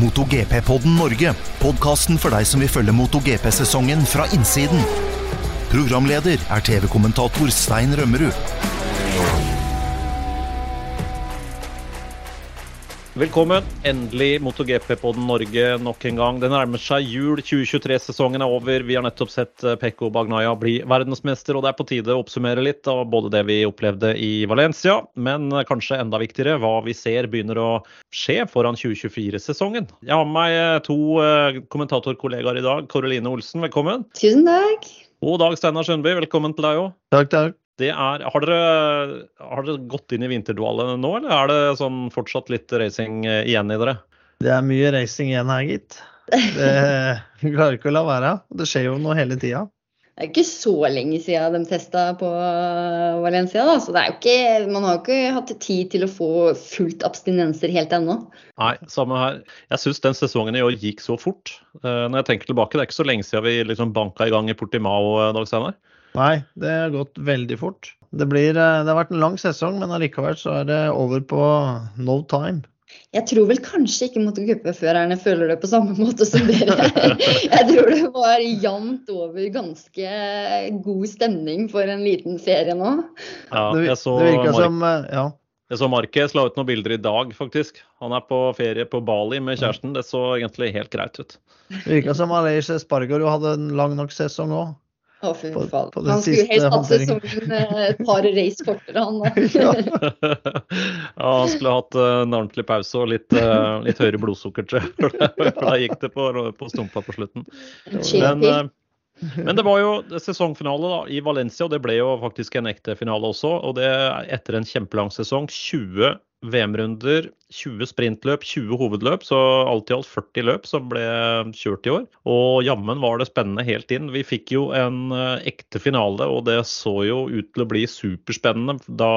MotoGP-podden Norge. Podkasten for deg som vil følge MotoGP-sesongen fra innsiden. Programleder er TV-kommentator Stein Rømmerud. Velkommen. Endelig MotoGP-podden Norge nok en gang. Det nærmer seg jul. 2023-sesongen er over. Vi har nettopp sett eh, Pekko Bagnaya bli verdensmester, og det er på tide å oppsummere litt av både det vi opplevde i Valencia, men eh, kanskje enda viktigere, hva vi ser begynner å skje foran 2024-sesongen. Jeg har med meg eh, to kommentatorkollegaer i dag. Karoline Olsen, velkommen. Tusen takk. God Dag Steinar Sundby. velkommen til deg òg. Takk, takk. Er, har, dere, har, dere, gått inn i vinterdvale nå, eller er det sånn fortsatt litt racing eh, igjen i dere? Det er mye racing igjen her, gitt. Det klarer ikke å la være. Det skjer jo noe hele tida. Det er ikke så lenge siden de testa på Valencia, da. Så ikke, man har jo ikke hatt tid til å få fullt abstinenser helt ennå. Nei, samme her. Jeg syns den sesongen i år gikk så fort. Eh, når jeg tenker tilbake, det er ikke så lenge siden vi liksom banka i gang i Portimao, eh, Dag Steinar. Nei, det har gått veldig fort. Det, blir, eh, det har vært en lang sesong, men allikevel så er det over på no time. Jeg tror vel kanskje ikke MotoGP-førerne føler det på samme måte som dere. Jeg tror det var jevnt over ganske god stemning for en liten ferie nå. Ja, jeg så, som eh, ja. Jeg så Marquez la ut noen bilder i dag, faktisk. Han er på ferie på Bali med kjæresten. Det så egentlig helt greit ut. Det virka som Aleix Spargaro hadde en lang nok sesong òg. Å, fy faen. Han skulle helst hatt sesongen som et par race kortere, han da. ja, han skulle hatt uh, en ordentlig pause og litt, uh, litt høyere blodsukker, tror jeg. For da gikk det på, på stumpa på slutten. Men, men, det var jo sesongfinale da, i Valencia, og det ble jo faktisk en ekte finale også. Og det etter en kjempelang sesong. 20 VM-runder, 20 sprintløp, 20 hovedløp, så alt i alt 40 løp som ble kjørt i år. Og jammen var det spennende helt inn. Vi fikk jo en eh, ekte finale, og det så jo ut til å bli superspennende da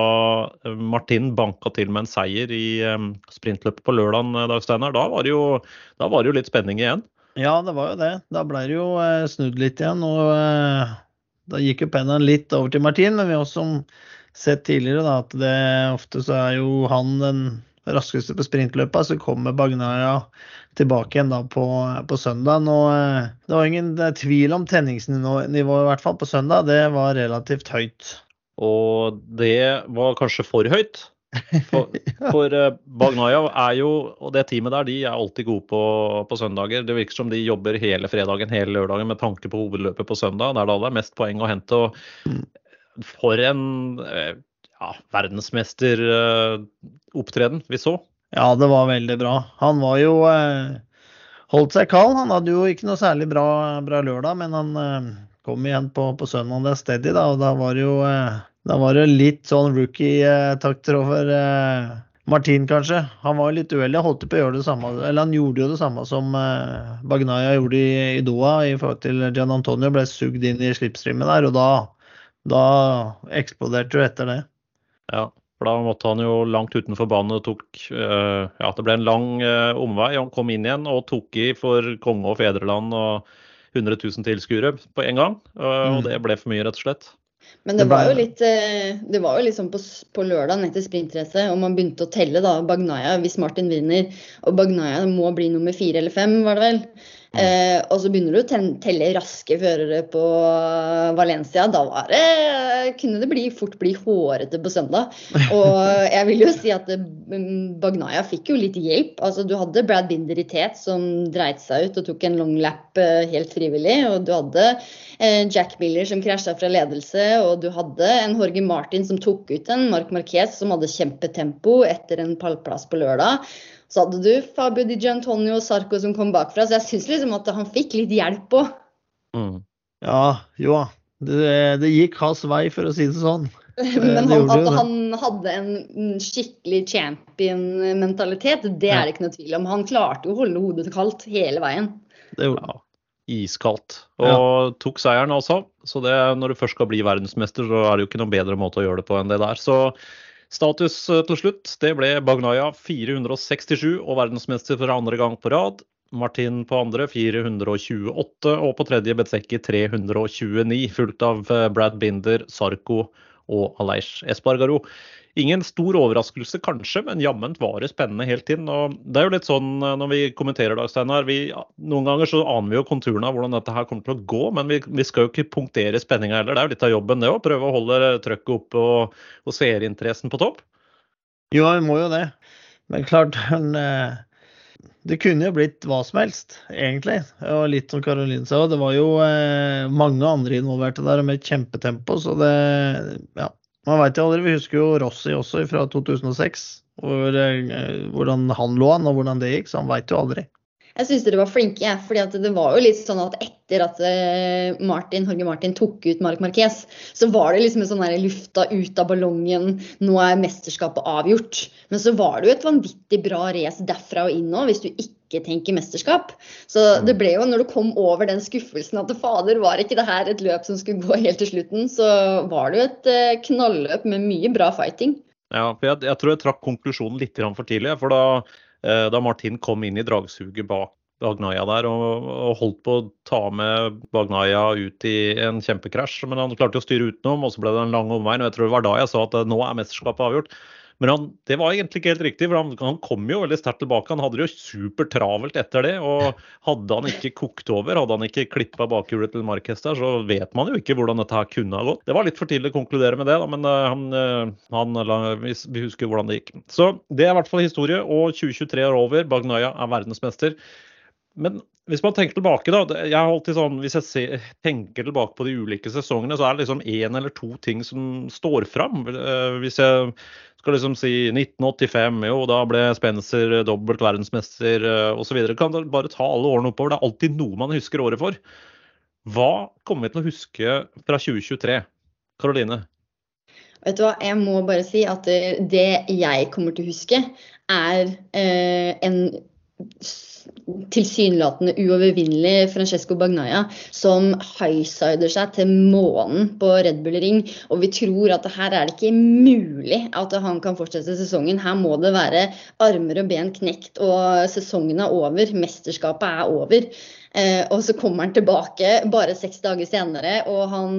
eh, Martin banka til med en seier i eh, sprintløpet på lørdag, Dag Steinar. Da var, jo, da var det jo litt spenning igjen. Ja, det var jo det. Da ble det jo snudd litt igjen. og da gikk jo pennen litt over til Martin, men vi også sett tidligere da, at det ofte så er jo han den raskeste på sprintløpet, så kommer Bagnaia tilbake igjen da på, på søndag. Og eh, det var ingen tvil om tenningsnivået i hvert fall på søndag. Det var relativt høyt. Og det var kanskje for høyt? For, for uh, Bagnaya er jo, og det teamet der, de er alltid gode på, på, søndager. Det virker som de jobber hele fredagen, hele lørdagen med tanke på hovedløpet på søndag. Der da det er mest poeng å hente. og mm for en eh, ja, verdensmesteropptreden vi så. Ja, det var veldig bra. Han var jo eh, holdt seg kald. Han hadde jo ikke noe særlig bra, bra lørdag, men han eh, kom igjen på, på søndag det steady, da, og da var det jo da var det litt sånn rookie-takter over Martin, kanskje. Han var litt uheldig. Holdt på å gjøre det samme, eller han gjorde jo det samme som Bagnaya gjorde i, i Doha i forhold til Gian Antonio. Ble sugd inn i slipstreamet der, og da da eksploderte du etter det. Ja, for da måtte han jo langt utenfor banen og tok uh, Ja, det ble en lang uh, omvei. Han kom inn igjen og tok i for konge og fedreland og 100 000 tilskuere på en gang. Uh, mm. Og det ble for mye, rett og slett. Men det var jo litt det var jo liksom på, på lørdagen etter sprintracet, og man begynte å telle da Bagnaya hvis Martin vinner. Og Bagnaya må bli nummer fire eller fem, var det vel. Eh, og så begynner du å telle raske førere på Valencia. Da det, kunne det bli, fort bli hårete på søndag. Og jeg vil jo si at mm, Bagnaya fikk jo litt hjelp. Altså, du hadde Brad Binder i tet som dreit seg ut og tok en long lap eh, helt frivillig. Og du hadde eh, Jack Miller som krasja fra ledelse. Og du hadde en Jorge Martin som tok ut en Mark Marquez som hadde kjempetempo etter en pallplass på lørdag. Så hadde du Fabio Di Giantonio og Sarko som kom bakfra. Så jeg syns liksom at han fikk litt hjelp òg. Mm. Ja, jo det, det, gikk hans vei, for å si det sånn. Men han, at han hadde en skikkelig champion-mentalitet, det er det ikke noe tvil om. Han klarte jo å holde hodet kaldt hele veien. Det gjorde han. Iskaldt. Og ja. tok seieren også. Så det, når du først skal bli verdensmester, så er det jo ikke noen bedre måte å gjøre det på enn det der. Så Status eh, til slutt det ble Bagnaya 467 og verdensmester for andre gang på rad. Martin på andre 428 og på tredje Betsekki 329, fulgt av eh, Brad Binder, Sarko og Aleish Espargaro. Ingen stor overraskelse kanskje, men jammen var det spennende helt inn. Og det er jo litt sånn eh, når vi kommenterer Dag Steinar, noen ganger så aner vi jo konturene av hvordan dette her kommer til å gå, men vi, vi skal jo ikke punktere spenninga heller. Det er jo litt av jobben det å prøve å holde trøkket oppe og, og seerinteressen på topp. Jo, vi må jo det. Men klart, eh, det kunne jo blitt hva som helst, egentlig. Og litt som Karoline sa, det var jo eh, mange andre involverte der med kjempetempo, så det Ja. Man veit jo aldri. Vi husker jo Rossi også fra 2006. Hvor, eh, hvordan han lå an og hvordan det gikk, så han veit jo aldri. Jeg syns dere var flinke, jeg. fordi det var jo litt sånn at etter at eh, Martin, Jorge Martin tok ut Marc Marquez, så var det liksom en sånn der lufta ut av ballongen. Nå er mesterskapet avgjort. Men så var det jo et vanvittig bra race derfra og inn òg, hvis du ikke ikke tenker mesterskap. Så mm. det ble jo, når du kom over den skuffelsen at fader, var ikke det her et løp som skulle gå helt til slutten, så var det jo et eh, knalløp med mye bra fighting. Ja, for jeg, jeg tror jeg trakk konklusjonen litt for tidlig. For da, eh, da Martin kom inn i dragsuget bak Bagnaya der og, og, holdt på å ta med Bagnaya ut i en kjempekrasj. Men han klarte å styre utenom, og så ble det en lang omvei. Og jeg tror det var da jeg sa at eh, nå er mesterskapet avgjort. Men han, det var egentlig ikke helt riktig, for han, han kom jo veldig sterkt tilbake. Han hadde det jo supertravelt etter det. Og hadde han ikke kokt over, hadde han ikke klippa bakhjulet til Marquez der, så vet man jo ikke hvordan dette her kunne ha gått. Det var litt for tidlig å konkludere med det, da, men han, han, la, vi husker hvordan det gikk. Så det er i hvert fall historie, og 2023 er over. Bagnaya er verdensmester. Men hvis man tenker tilbake, da. jeg har alltid sånn, Hvis jeg ser, tenker tilbake på de ulike sesongene, så er det liksom én eller to ting som står fram. Eh, hvis jeg skal liksom si 1985, jo da ble Spencer dobbelt verdensmester eh, osv. Kan bare ta alle årene oppover. Det er alltid noe man husker året for. Hva kommer vi til å huske fra 2023? Karoline? Vet du hva, jeg må bare si at det jeg kommer til å huske, er eh, en tilsynelatende uovervinnelig Francesco Bagnaia som highsider seg til månen på Red Bull Ring. Og vi tror at her er det ikke mulig at han kan fortsette sesongen. Her må det være armer og ben knekt, og sesongen er over. Mesterskapet er over. Eh, og så kommer han tilbake bare seks dager senere, og han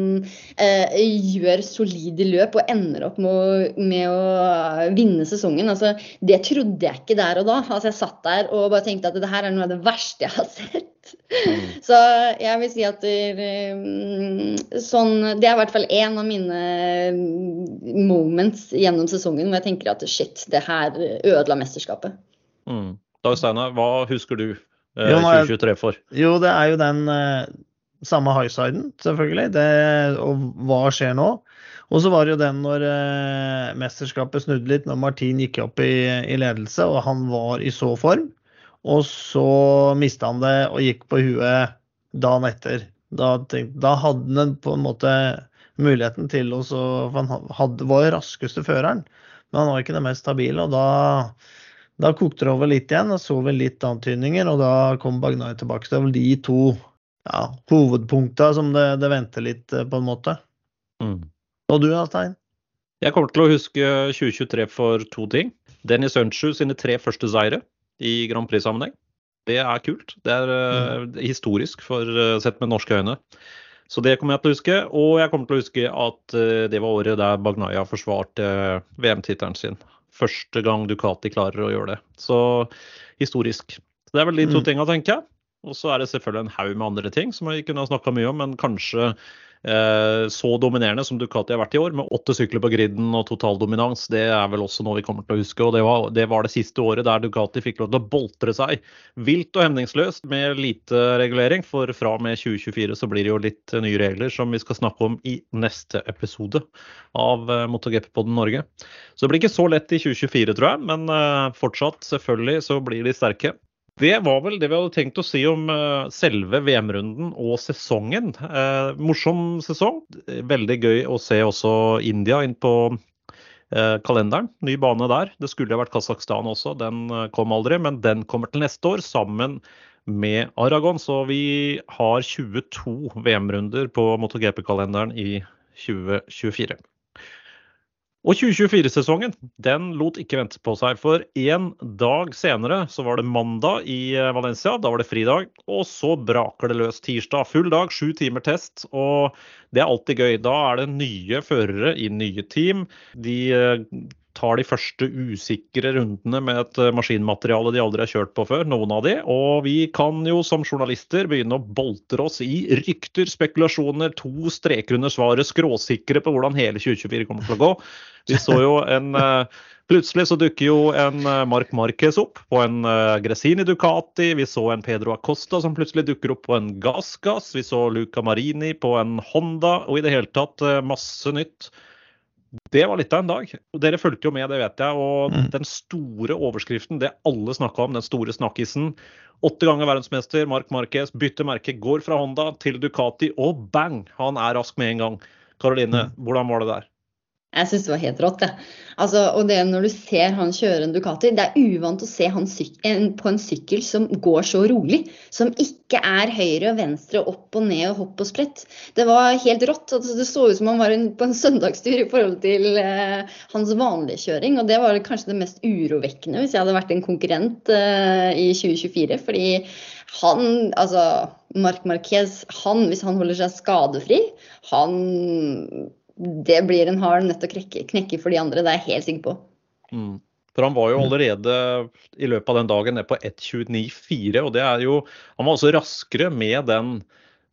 eh, gjør solide løp og ender opp med med å, vinne sesongen. Altså, det trodde jeg ikke der og da. Altså, jeg satt der og bare tenkte at det her er noe av det verste jeg har sett. Mm. Så jeg vil si at mm, sånn, det er i hvert fall én av mine moments gjennom sesongen hvor jeg tenker at shit, det her ødela mesterskapet. Mm. Dag Steinar, hva husker du 2023 eh, for? Jo, det er jo den samme samme highsiden, selvfølgelig. Det, og hva skjer nå? Og så var det jo den når eh, mesterskapet snudde litt, når Martin gikk opp i, i, ledelse og han var i så form. Og så mista han det og gikk på huet dagen etter. Da, tenkte, da hadde han på en måte muligheten til å han hadde, var jo raskeste føreren, men han var ikke den mest stabile. Og da da kokte det over litt igjen, og så vi litt antydninger, og da kom Bagnai tilbake. Så det er vel de to ja, hovedpunkta som det, det, venter litt, eh, på en måte. Mm. Og du Altein? Jeg kommer til å huske 2023 for to ting. Dennis Unchu sine tre første seire i Grand Prix-sammenheng. Det er kult. Det er uh, historisk for, uh, sett med norske øyne. Så det kommer jeg til å huske. Og jeg kommer til å huske at uh, det var året der Bagnaya forsvarte VM-tittelen sin første gang Ducati klarer å gjøre det. Så historisk. Så det er vel de to mm. tinga, tenker jeg. Og så er det selvfølgelig en haug med andre ting som vi kunne ha snakka mye om, men kanskje så dominerende som Ducati har vært i år, med åtte sykler på griden og totaldominans, det er vel også noe vi kommer til å huske. og det var, det var, det siste året der Ducati fikk lov til å boltre seg vilt og hemningsløst med lite regulering. For fra og med 2024 så blir det jo litt nye regler som vi skal snakke om i neste episode av eh, MotoGP-podden Norge. Så det blir ikke så lett i 2024, tror jeg, men eh, fortsatt, selvfølgelig, så blir de sterke. Det var vel det vi hadde tenkt å si om uh, selve VM-runden og sesongen. Eh, morsom sesong. Veldig gøy å se også India inn på eh, kalenderen. Ny bane der. Det skulle ha vært Kasakhstan også, den kom aldri. Men den kommer til neste år sammen med Aragon. Så vi har 22 VM-runder på MotoGP-kalenderen i 2024. Og 2024-sesongen den lot ikke vente på seg. For en dag senere så var det mandag i eh, Valencia. Da var det fridag. Og så braker det løs tirsdag. Full dag, sju timer test. Og det er alltid gøy. Da er det nye førere i nye team. De eh, tar de første usikre rundene med et eh, maskinmateriale de aldri har kjørt på før, noen av de. Og vi kan jo som journalister begynne å boltre oss i rykter, spekulasjoner, to streker under svaret, skråsikre på hvordan hele 2024 kommer til å gå. Vi så jo en eh, Plutselig så dukker jo en eh, Mark Marquez opp på en Gresini Ducati. Vi så en Pedro Acosta som plutselig dukker opp på en Gassgass. Vi så Luca Marini på en Honda. Og i det hele tatt masse nytt det var litt av en dag. Dere fulgte jo med, det vet jeg. Og mm. den store overskriften, det alle snakka om, den store snakkisen. Åtte ganger verdensmester, Mark Marquez bytter merke, går fra Honda til Ducati, og bang! Han er rask med en gang. Karoline, mm. hvordan var det der? Jeg syns det var helt rått. Ja. Altså, og det når du ser han kjøre en Ducati Det er uvant å se han på en sykkel som går så rolig. Som ikke er høyre og venstre, opp og ned og hopp og sprett. Det var helt rått. Altså, det så ut som han var på en søndagstur i forhold til eh, hans vanlige kjøring. Og det var kanskje det mest urovekkende hvis jeg hadde vært en konkurrent eh, i 2024. Fordi han, altså Marc Marquez, han, hvis han holder seg skadefri, han det blir en hard nøtt å knekke, for de andre, det er jeg helt sikker på. Mm. For han var jo allerede i løpet av den dagen ned på 1.29,4, og det er jo Han var også raskere med den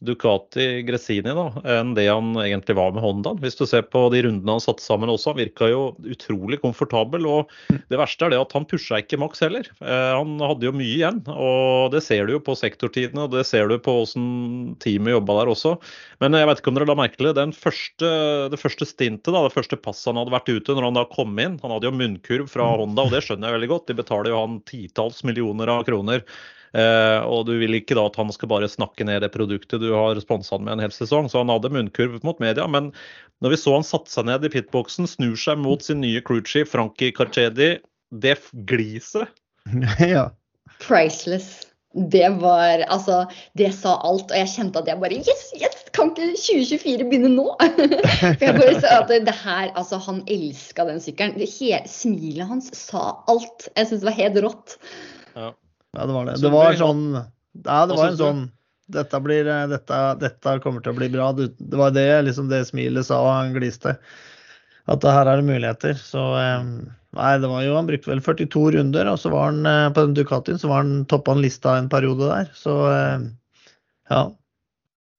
Ducati Gresini da, enn det han egentlig var med Honda. Hvis du ser på de rundene han satte sammen også, han virka jo utrolig komfortabel. Og det verste er det at han pusha ikke maks heller. Eh, han hadde jo mye igjen. Og det ser du jo på sektortidene, og det ser du på åssen teamet jobba der også. Men jeg vet ikke om dere la merke til det. Første, det første stintet, da, det første passet han hadde vært ute når han da kom inn. Han hadde jo munnkurv fra Honda, og det skjønner jeg veldig godt. De betaler jo han titalls millioner av kroner og du vil ikke da at han skal bare snakke ned det produktet du har sponsa han med en hel sesong. Så han hadde munnkurv mot media. Men når vi så han satte seg ned i pitboxen, snur seg mot sin nye crewchief Frankie Carcedi, det gliset ja. Priceless. Det var Altså, det sa alt. Og jeg kjente at jeg bare Yes, yes! Kan ikke 2024 begynne nå? For jeg bare sa at det her Altså, han elska den sykkelen. Smilet hans sa alt. Jeg syns det var helt rått. Ja. Ja, det var det. Det var sånn Ja, det var en sånn dette, blir, eh, dette, dette, kommer til å bli bra. Det var det, liksom det smilet sa, og han gliste. At her er det muligheter. Så eh, nei, det var jo Han brukte vel 42 runder, og så var han eh, på den Ducatien så var han toppa han lista en periode der. Så ja.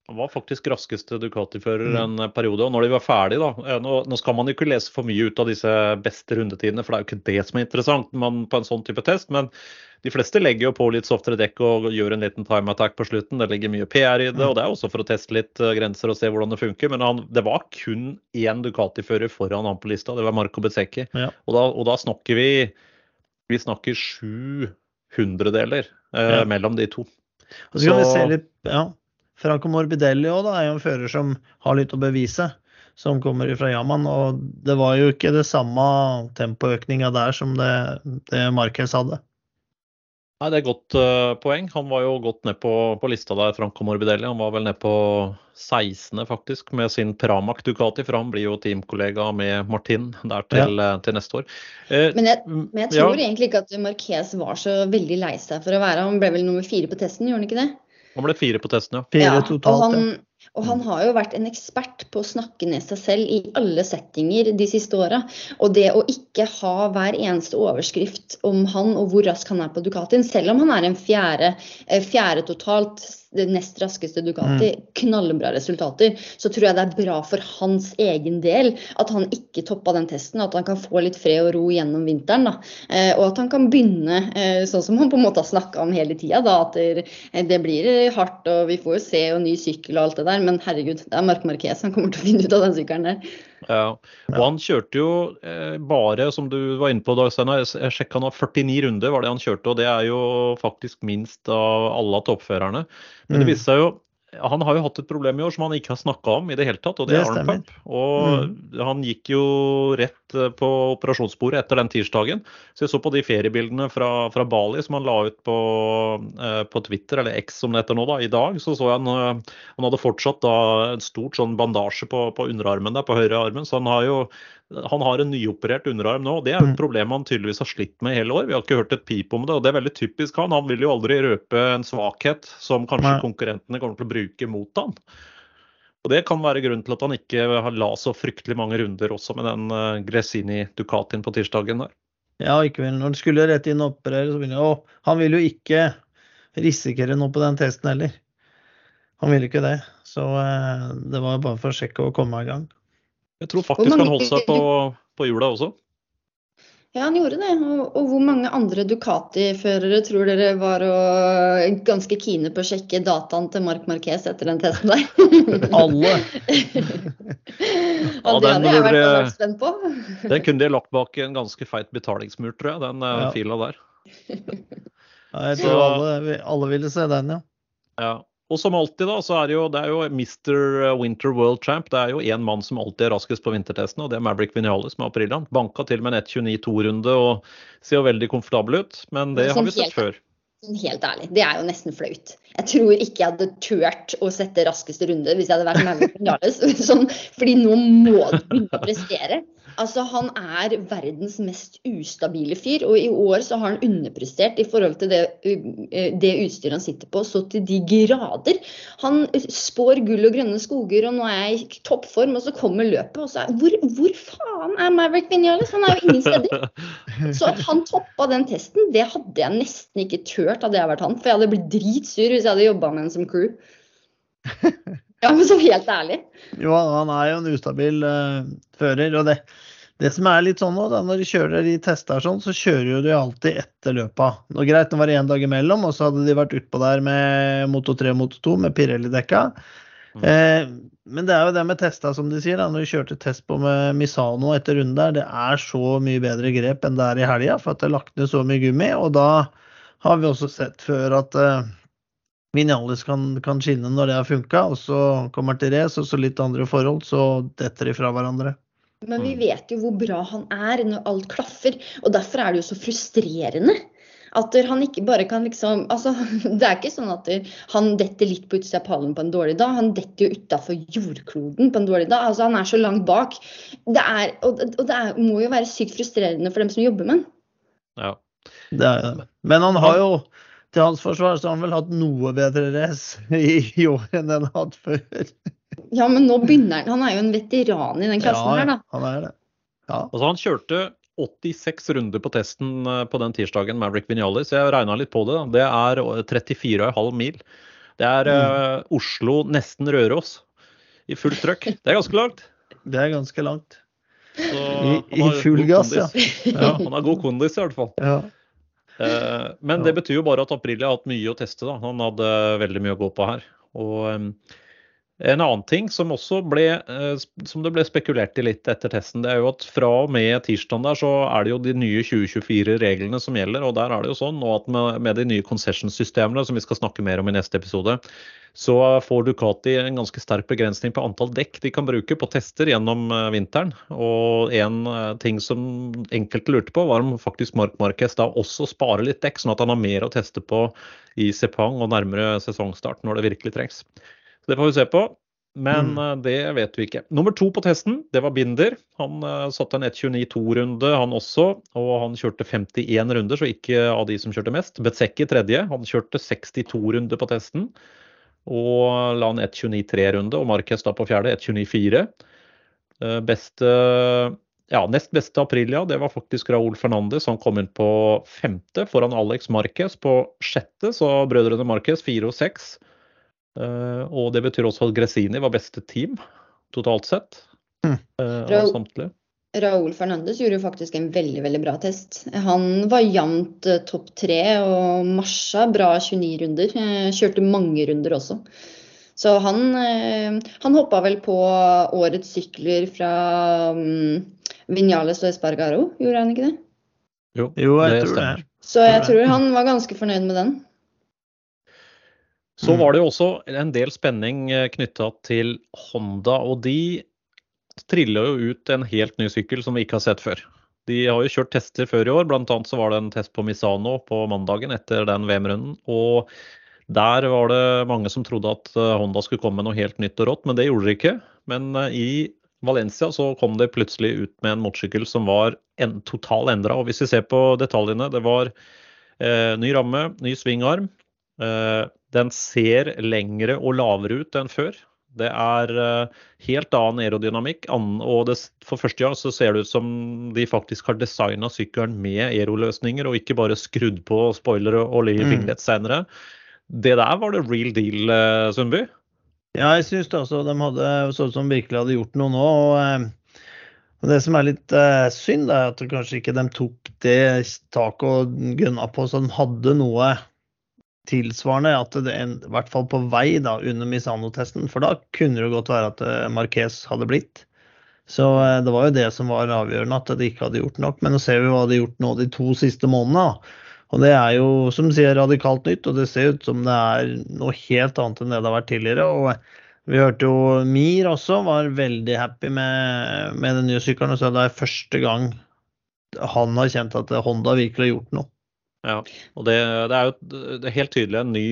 Han var faktisk raskeste Ducati-fører mm. en periode. Og når de var ferdige, da nå, nå, skal man jo ikke lese for mye ut av disse beste rundetidene, for det er jo ikke det som er interessant man, på en sånn type test. Men de fleste legger jo på litt softere dekk og gjør en liten time attack på slutten. Det ligger mye PR i det, mm. og det er også for å teste litt eh, grenser og se hvordan det funker. Men han, det var kun én Ducati-fører foran han på lista, det var Marco Bezzecchi. Ja. Og, og da snakker vi vi snakker sju hundredeler eh, ja. mellom de to. Og så kan vi se litt, ja, Franco Morbidelli også, da, er jo en fører som har litt å bevise som kommer fra Yaman. Og det var jo ikke det samme tempoøkninga der som det, det Marquez hadde. Nei, Det er et godt uh, poeng. Han var jo godt ned på, på lista der, Franco Morbidelli. Han var vel ned på 16. faktisk, med sin Pramac Ducati, for han blir jo teamkollega med Martin der til, ja. uh, til neste år. Uh, men, jeg, men, jeg, tror ja. egentlig ikke at Marquez var så veldig lei seg for å være Han ble vel nummer fire på testen, gjorde han ikke det? Han ble fire på testen, ja. Fire ja, totalt, og han, og han har jo vært en ekspert på å snakke ned seg selv i alle settinger de siste åra. Og det å ikke ha hver eneste overskrift om han og hvor rask han er på Ducatien, selv om han er en fjerde, eh, fjerde totalt det nest raskeste Ducati, mm. knallbra resultater, så tror jeg det er bra for hans egen del at han ikke toppa den testen. At han kan få litt fred og ro gjennom vinteren. Da. Eh, og at han kan begynne eh, sånn som han på en måte har snakka om hele tida, at det, eh, det, blir hardt og vi får jo se og ny sykkel og alt det der, men herregud, det er Mark Marquez han kommer til å finne ut av den sykkelen der. Ja, og han kjørte jo eh, bare, som du var inne på, Dag Steinar, jeg sjekka nå 49 runder var det han kjørte, og det er jo faktisk minst av alle toppførerne. Men det mm. viste seg jo han har jo hatt et problem i år som han ikke har snakka om i det hele tatt, og det, det er Arne Pump. Og mm. han gikk jo rett eh, på operasjonsbordet etter den tirsdagen. Så jeg så på de feriebildene fra, fra Bali som han la ut på, eh, på, Twitter, eller X som det heter nå, da, i dag. Så så jeg han, eh, han hadde fortsatt da en stort sånn bandasje på, på underarmen der, på høyre armen. Så han har jo han har en nyoperert underarm nå. og Det er jo et mm. problem han tydeligvis har slitt med i hele år. Vi har ikke hørt et pip om det, og det er veldig typisk han. Han vil jo aldri røpe en svakhet som kanskje konkurrentene kommer til å bruke mot han. Og Det kan være grunnen til at han ikke har la så fryktelig mange runder også med den uh, Gresini Ducatin på tirsdagen der. Ja, ikke vel. Når han skulle rett inn og operere, så ville han Han vil jo ikke risikere noe på den testen heller. Han ville ikke det. Så uh, det var bare for å sjekke og komme i gang. Jeg tror faktisk han holdt seg på, på hjula også. Ja, han gjorde det. Og, og hvor mange andre Ducati-førere tror dere var og, ganske kine på å sjekke dataen til Mark Marquez etter den testen der? Alle! ja, det hadde jeg vært spent på. den kunne de lagt bak en ganske feit betalingsmur, tror jeg, den eh, ja. fila der. ja, jeg tror alle, alle ville se den, ja. ja. Og som alltid, da, så er det jo, det er jo Mr. Winter World Champ. Det er jo én mann som alltid er raskest på vintertesten, og det er Maverick Vinales med Aprillaen. Banka til med en 1.29-2-runde og ser jo veldig komfortabel ut, men det har vi sett før. Helt ærlig, det er jo nesten flaut. Jeg tror ikke jeg hadde turt å sette raskeste runde hvis jeg hadde vært Maverick Vinales. Sånn, fordi nå må du begynne å prestere. Altså, han er verdens mest ustabile fyr, og i år så har han underprestert i forhold til det, det utstyret han sitter på, så til de grader. Han spår gull og grønne skoger, og nå er jeg i toppform, og så kommer løpet. og så er, hvor, hvor faen er Maverick Vinales? Han er jo ingen steder. Så at han toppa den testen, det hadde jeg nesten ikke turt hadde jeg vært han, for jeg hadde blitt dritsur hvis jeg hadde jobba med en som crew. Ja, men så helt ærlig. Jo, han er jo en ustabil uh, fører. og det, det som er litt sånn nå, da, når de kjører de tester sånn, så kjører jo de alltid etter løpa. Nå greit, nå var det én dag imellom, og så hadde de vært utpå der med Moto 3 og Moto 2 med Pirelli-dekka. Mm. Eh, men det er jo det med testa, som de sier. da, Når de kjørte test på med Misano etter runden der, det er så mye bedre grep enn det er i helga, for at det er lagt ned så mye gummi. Og da har vi også sett før at uh, Vinales kan, kan, skinne når det har funka, og så kommer til race, og så litt andre forhold, så detter de fra hverandre. Men vi mm. vet jo hvor bra han er når alt klaffer, og derfor er det jo så frustrerende. At han ikke bare kan liksom altså, Det er ikke sånn at han detter litt på utsida av pallen på en dårlig dag. Han detter jo utafor jordkloden på en dårlig dag. Altså, han er så langt bak. Det er, og, og det er, må jo være sykt frustrerende for dem som jobber med han. Ja. Det er, men han har jo til hans forsvar så har han vel hatt noe bedre race i, i år enn han har hatt før. Ja, men nå begynner han. Han er jo en veteran i den klassen ja, her, da. Han er det. Ja. Altså, han kjørte 86 runder på testen eh, på den tirsdagen, Maverick Vinales. Jeg regna litt på det. Da. Det er 34,5 mil. Det er mm. uh, Oslo, nesten Røros, i fullt trøkk. Det er ganske langt. Det er ganske langt. I, I, full gass, ja. ja. Han har god kondis, i hvert fall. Ja. Eh, men det betyr jo bare at Aprilia har hatt mye å teste. da. Han hadde veldig mye å gå på her. Og en annen ting som ble, eh, som det ble spekulert i litt etter testen, det er jo at fra og med tirsdag der så er det jo de nye 2024-reglene som gjelder. Og der er det jo sånn at med, de nye concession-systemene, som vi skal snakke mer om i neste episode, så får Ducati en ganske sterk begrensning på antall dekk de kan bruke på tester gjennom eh, vinteren. Og en eh, ting som enkelte lurte på, var om faktisk Mark Marquez da også sparer litt dekk, sånn at han har mer å teste på i Sepang og nærmere sesongstart når det virkelig trengs. Så det får vi se på. Men mm. Eh, det vet vi ikke. Nummer to på testen, det var Binder. Han uh, satte en 1.29-2-runde, han også. Og han kjørte 51 runder, så ikke av de som kjørte mest. Betsekki tredje. Han kjørte 62 runder på testen. Og la en 1.29-3-runde, og Marquez da på fjerde, 1.29-4. Uh, beste ja, nest beste Aprilia, det var faktisk Raúl Fernandez. Han kom inn på femte foran Alex Marquez på sjette, så brødrene Marquez fire og seks. Eh, og det betyr også at Gresini var beste team totalt sett. Mm. av samtlige. Raúl Fernandes gjorde jo faktisk en veldig veldig bra test. Han var jevnt uh, topp tre og marsja bra 29 runder. Kjørte mange runder også. Så han, han hoppa vel på årets sykler fra um, Vinales og Espargaro, gjorde han ikke det? Jo, jo jeg tror det. Så jeg tror han var ganske fornøyd med den. Så mm. var det jo også en del spenning eh, knytta til Honda, og de triller jo ut en helt ny sykkel som vi ikke har sett før. De har jo kjørt tester før i år, bl.a. så var det en test på Misano på mandagen etter den VM-runden. og der var det mange som trodde at eh, Honda skulle komme med noe helt nytt og rått, men det gjorde de ikke. Men eh, i Valencia så kom det plutselig ut med en motorsykkel som var en, total endra. Og hvis vi ser på detaljene, det var eh, ny ramme, ny svingarm. Eh, den ser lengre og lavere ut enn før. Det er uh, helt annen aerodynamikk. og det, for første gang så ser det ut som de faktisk har designa sykkelen med aeroløsninger, og ikke bare skrudd på spoilere og mm. vinglett senere. Det der var det real deal, uh, Sundby? Ja, jeg syns det også. De hadde så ut som virkelig hadde gjort noe nå. og... Uh, det som er litt synd, er at kanskje ikke de tok det taket og gunna på så de hadde noe tilsvarende at det en, i hvert fall på vei da, under Misano-testen, for da kunne det godt være at eh, Marquez hadde blitt. Så eh, det var jo det som var avgjørende, at de ikke hadde gjort nok. Men nå ser vi hva de har gjort nå de to siste månedene. Og det er jo som sier radikalt nytt, og det ser ut som det er noe helt annet enn det det har vært tidligere. Og vi hørte jo Mir også var veldig happy med, med den nye sykkelen. Så det er første gang han har kjent at Honda virkelig har gjort noe. Ja, og det, det er jo det er helt tydelig ny,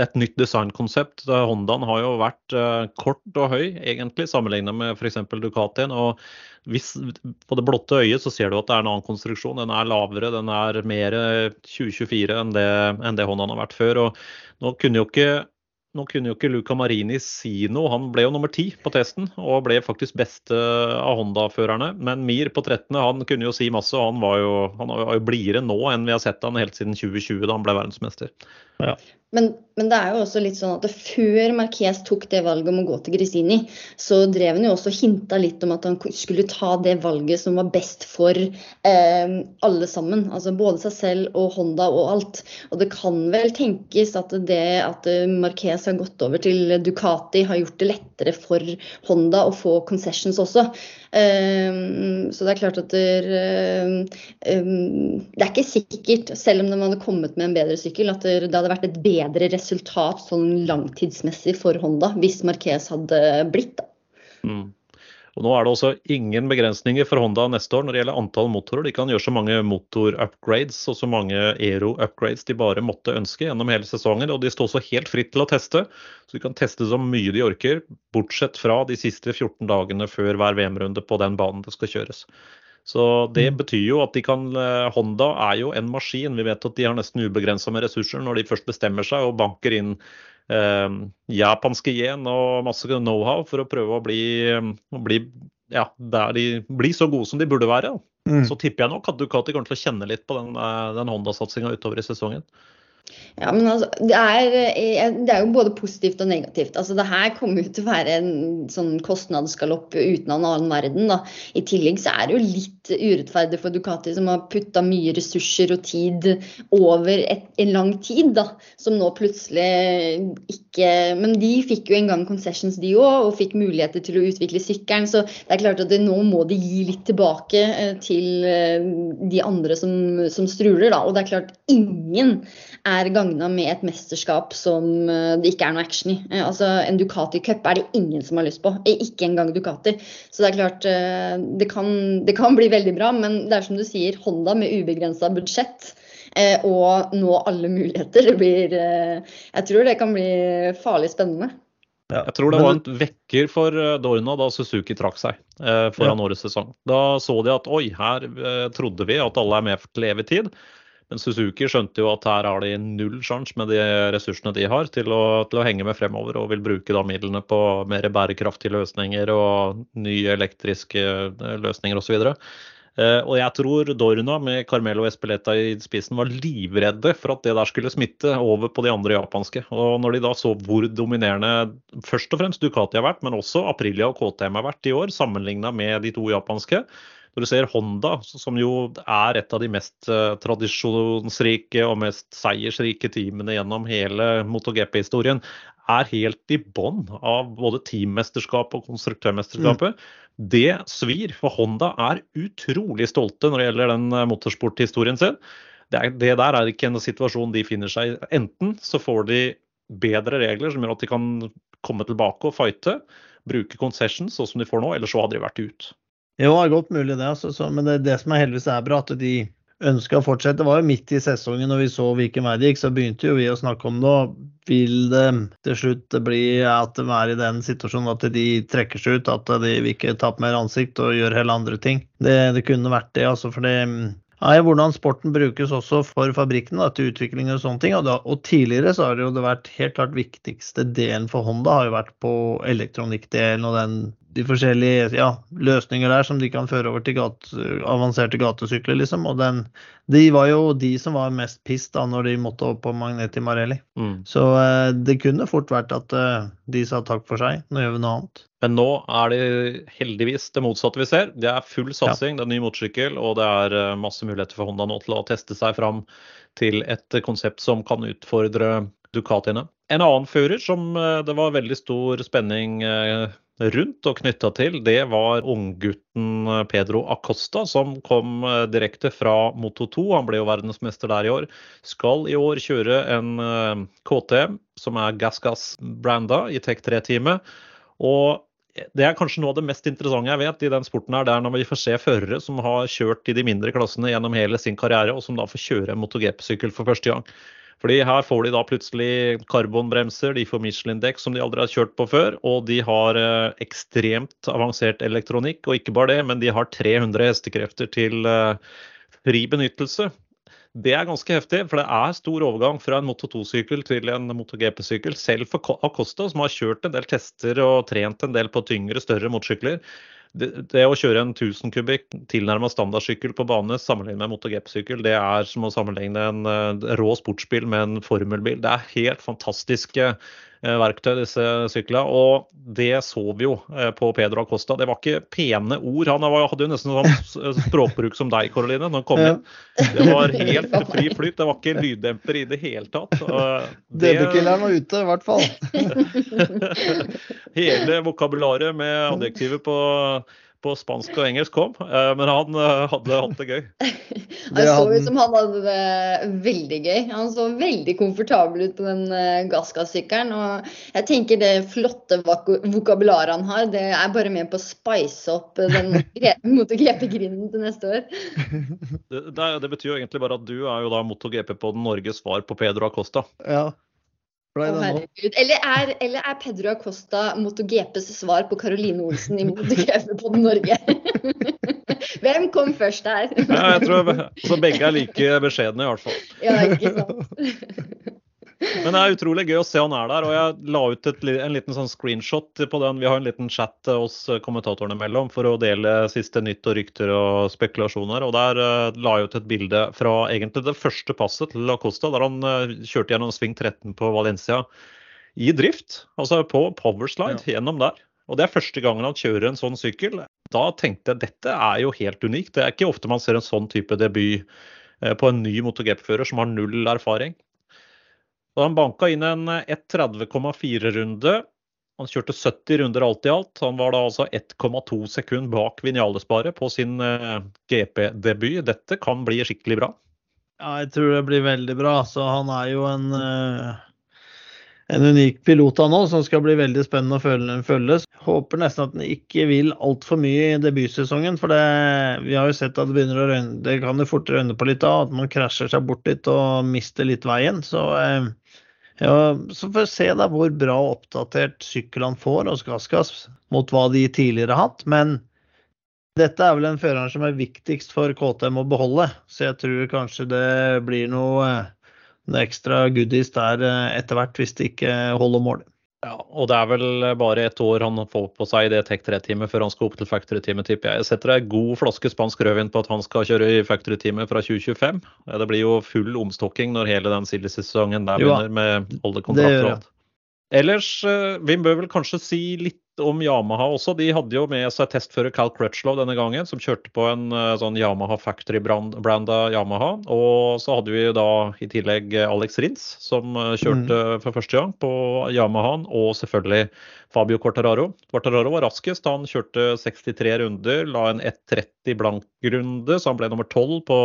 et nytt designkonsept. Hondaen har jo vært uh, kort og høy, egentlig, sammenlignet med f.eks. Ducatien. og hvis, På det blotte øyet så ser du at det er en annen konstruksjon. Den er lavere, den er mer 2024 enn det, enn det Hondaen har vært før. og Nå kunne jo ikke nå kunne jo ikke Luca Marini si noe. Han ble jo nummer ti på testen og ble faktisk beste av Honda-førerne. Men Mir på 13. han kunne jo si masse, og han var jo, han jo blidere nå enn vi har sett han helt siden 2020, da han ble verdensmester. Ja. Men, men, det er jo også litt sånn at før Marquez tok det valget om å gå til Grisini, så drev han jo også hinta litt om at han skulle ta det valget som var best for eh, alle sammen. Altså både seg selv og Honda og alt. Og det kan vel tenkes at det at Marquez har gått over til Ducati, har gjort det lettere for Honda å få concessions også. Um, så det er klart at det, um, det er ikke sikkert, selv om de hadde kommet med en bedre sykkel, at det hadde vært et bedre resultat sånn langtidsmessig for Honda hvis Marquez hadde blitt. da. Mm. Og Nå er det også ingen begrensninger for Honda neste år når det gjelder antall motorer. De kan gjøre så mange motor-upgrades og så mange aero-upgrades de bare måtte ønske gjennom hele sesongen. Og de står også helt fritt til å teste, så de kan teste så mye de orker. Bortsett fra de siste 14 dagene før hver VM-runde på den banen det skal kjøres. Så det mm. betyr jo at de kan eh, Honda er jo en maskin. Vi vet at de har nesten ubegrensa med ressurser når de først bestemmer seg og banker inn eh, japanske yen og masse know-how for å prøve å bli, bli ja, de blir så gode som de burde være. Mm. Så tipper jeg nok at Ducati kommer til å kjenne litt på den, eh, den Honda-satsinga utover i sesongen. Ja, men altså, det er, eh, det er, jo både positivt og negativt. Altså, det her kommer jo til å være en sånn kostnadsgalopp uten en annen verden. Da. I tillegg så er det jo litt urettferdig for Ducati, som har putta mye ressurser og tid over et, en lang tid. Da, som nå plutselig ikke Men de fikk jo en gang concessions, de òg, og fikk muligheter til å utvikle sykkelen. Så det er klart at det, nå må de gi litt tilbake eh, til eh, de andre som, som struler. Da. Og det er klart, ingen er gagna med et mesterskap som eh, det ikke er noe action i. Eh, altså En Ducati Cup er det ingen som har lyst på. Eh, ikke engang Ducati. Så det er klart, det kan, det kan bli veldig bra, men det er som du sier, Honda med ubegrensa budsjett og nå alle muligheter. Det blir Jeg tror det kan bli farlig spennende. Ja, jeg tror det var en vekker for Dorna da Suzuki trakk seg eh, foran ja. årets sesong. Da så de at oi, her trodde vi at alle er med til evig tid. Men Suzuki skjønte jo at her har de null sjanse med de ressursene de har til å, til å, henge med fremover, og vil bruke da midlene på mer bærekraftige løsninger og nye elektriske eh, løsninger osv. Uh, og jeg tror Dorna med Carmelo Espeleta i spissen var livredde for at det der skulle smitte over på de andre japanske. Og når de da så hvor dominerende først og fremst Ducati har vært, men også Aprilia og KTM har vært i år, sammenligna med de to japanske, når du ser Honda, som jo er et av de mest uh, tradisjonsrike og mest seiersrike teamene gjennom hele MotoGP-historien, er helt i bånn av både teammesterskapet og konstruktørmesterskapet. Mm. Det svir, for Honda er utrolig stolte når det gjelder den uh, motorsporthistorien sin. Det, er, det der er ikke en situasjon de finner seg i. Enten så får de bedre regler som gjør at de kan komme tilbake og fighte, bruke concessions sånn som de får nå, eller så hadde de vært ut. Jo, det er godt mulig det. Altså, så, men det, det, som er heldigvis er bra, at de ønska å fortsette. Det var jo midt i sesongen når vi så hvilken vei det gikk, så begynte jo vi å snakke om det. Vil det til slutt bli at de er i den situasjonen at de trekker seg ut, at de vil ikke tape mer ansikt og gjøre hele andre ting? Det, det kunne vært det, altså. For det er hvordan sporten brukes også for fabrikkene til utvikling og sånne ting. Og, da, og, tidligere så har det jo vært helt klart viktigste delen for Honda har jo vært på elektronikkdelen og den de forskjellige ja, løsninger der som de kan føre over til gate, avanserte gatesykler, liksom. Og den, de var jo de som var mest piss da når de måtte opp på Magneti Marelli. Mm. Så eh, det kunne fort vært at eh, de sa takk for seg, nå gjør vi noe annet. Men nå er det heldigvis det motsatte vi ser. Det er full satsing, ja. det er ny motorsykkel, og det er eh, masse muligheter for Honda nå til å teste seg fram til et konsept som kan utfordre Ducatiene. En annen fører som eh, det var veldig stor spenning eh, rundt og knytta til, det var unggutten Pedro Acosta, som kom eh, direkte fra Moto 2. Han ble jo verdensmester der i år. Skal i år kjøre en eh, KTM som er GassGass-branda i Tech 3-teamet. Og det er kanskje noe av det mest interessante jeg vet i den sporten her, det er når vi får se førere som har kjørt i de mindre klassene gjennom hele sin karriere, og som da får kjøre MotoGP-sykkel for første gang. Fordi her får de da plutselig karbonbremser, de får Michelin-dekk som de aldri har kjørt på før, og de har eh, ekstremt avansert elektronikk. Og ikke bare det, men de har 300 hestekrefter til eh, fri benyttelse. Det er ganske heftig, for det er stor overgang fra en Moto 2-sykkel til en Moto GP-sykkel. Selv for Acosta, som har kjørt en del tester og trent en del på tyngre, større motorsykler, det, det, å kjøre en 1000 kubikk tilnærma standardsykkel på bane sammenlignet med MotoGP-sykkel, det er som å sammenligne en uh, rå sportsbil med en formelbil. Det er helt fantastiske verktøy, disse syklene. Og det så vi jo uh, på Pedro Acosta. Det var ikke pene ord. Han hadde jo nesten sånn språkbruk som deg, Karoline, når han kom inn. Det var helt fri flyt. Det var ikke lyddemper i det hele tatt. Det... DB-killeren var ute, i hvert fall. Hele vokabularet med adjektiver på på spansk og engelsk kom, eh, men han eh, hadde hatt det gøy. Det så ut som han hadde det veldig gøy. Han så veldig komfortabel ut på den eh, gassgassykkelen. Og jeg tenker det flotte vokabularet han har, det er bare med på å spice opp den MotoGP-grinden til neste år. Det, det, det, betyr jo egentlig bare at du er jo da MotoGP på den Norges svar på Pedro Acosta. Ja. Å, eller, er, eller, er, Pedro Acosta MotoGPs svar på Caroline Olsen i MotoGP på Norge? Hvem kom først her? ja, jeg tror altså, Begge er like beskjedne, i hvert fall. ja, ikke sant? Men det er utrolig gøy å se han er der. Og jeg la ut et, en liten sånn screenshot på den. Vi har en liten chat oss kommentatorene mellom for å dele siste nytt og rykter og spekulasjoner. Og der uh, la jeg ut et bilde fra egentlig det første passet til La Costa, der han uh, kjørte gjennom sving 13 på Valencia i drift. Altså på powerslide ja. gjennom der. Og det er første gangen han kjører en sånn sykkel. Da tenkte jeg dette er jo helt unikt. Det er ikke ofte man ser en sånn type debut eh, på en ny MotoGP-fører som har null erfaring. Og han banka inn en 1.30,4-runde. Han kjørte 70 runder alt i alt. Han var da altså 1,2 sekund bak Vinjalesparet på sin eh, GP-debut. Dette kan bli skikkelig bra. Ja, jeg tror det blir veldig bra. Så han er jo en, eh, en unik pilot av nå, som skal bli veldig spennende å følge. Håper nesten at han ikke vil altfor mye i debutsesongen. For det, vi har jo sett at det begynner å røyne, det kan jo fort røyne på litt av. At man krasjer seg bort litt og mister litt veien. Så eh, ja, så får vi se da hvor bra oppdatert sykkel han får hos Gassgass mot hva de tidligere har hatt. Men dette er vel en fører som er viktigst for KTM å beholde. Så jeg tror kanskje det blir noe, noe ekstra goodies der eh, etter hvert, hvis det ikke holder mål. Ja, og det er vel bare et år han får på seg i det Tech 3-teamet før han skal opp til Factory-teamet, tipper jeg. Jeg setter ei god flaske spansk rødvin på at han skal kjøre i Factory-teamet fra 2025. Det blir jo full omstokking når hele den silly-sesongen der begynner med alle kontrakter og alt. Ellers, eh, vi bør vel kanskje si litt om Yamaha også. De hadde jo med seg testfører Cal Crutchlow denne gangen, som kjørte på en eh, sånn Yamaha Factory-branda Yamaha. Og så hadde vi da i tillegg Alex Rins, som eh, kjørte mm. for første gang på Yamahaen. Og selvfølgelig Fabio Quartararo. Quartararo var raskest. Han kjørte 63 runder, la en 1.30 blank runde, så han ble nummer 12 på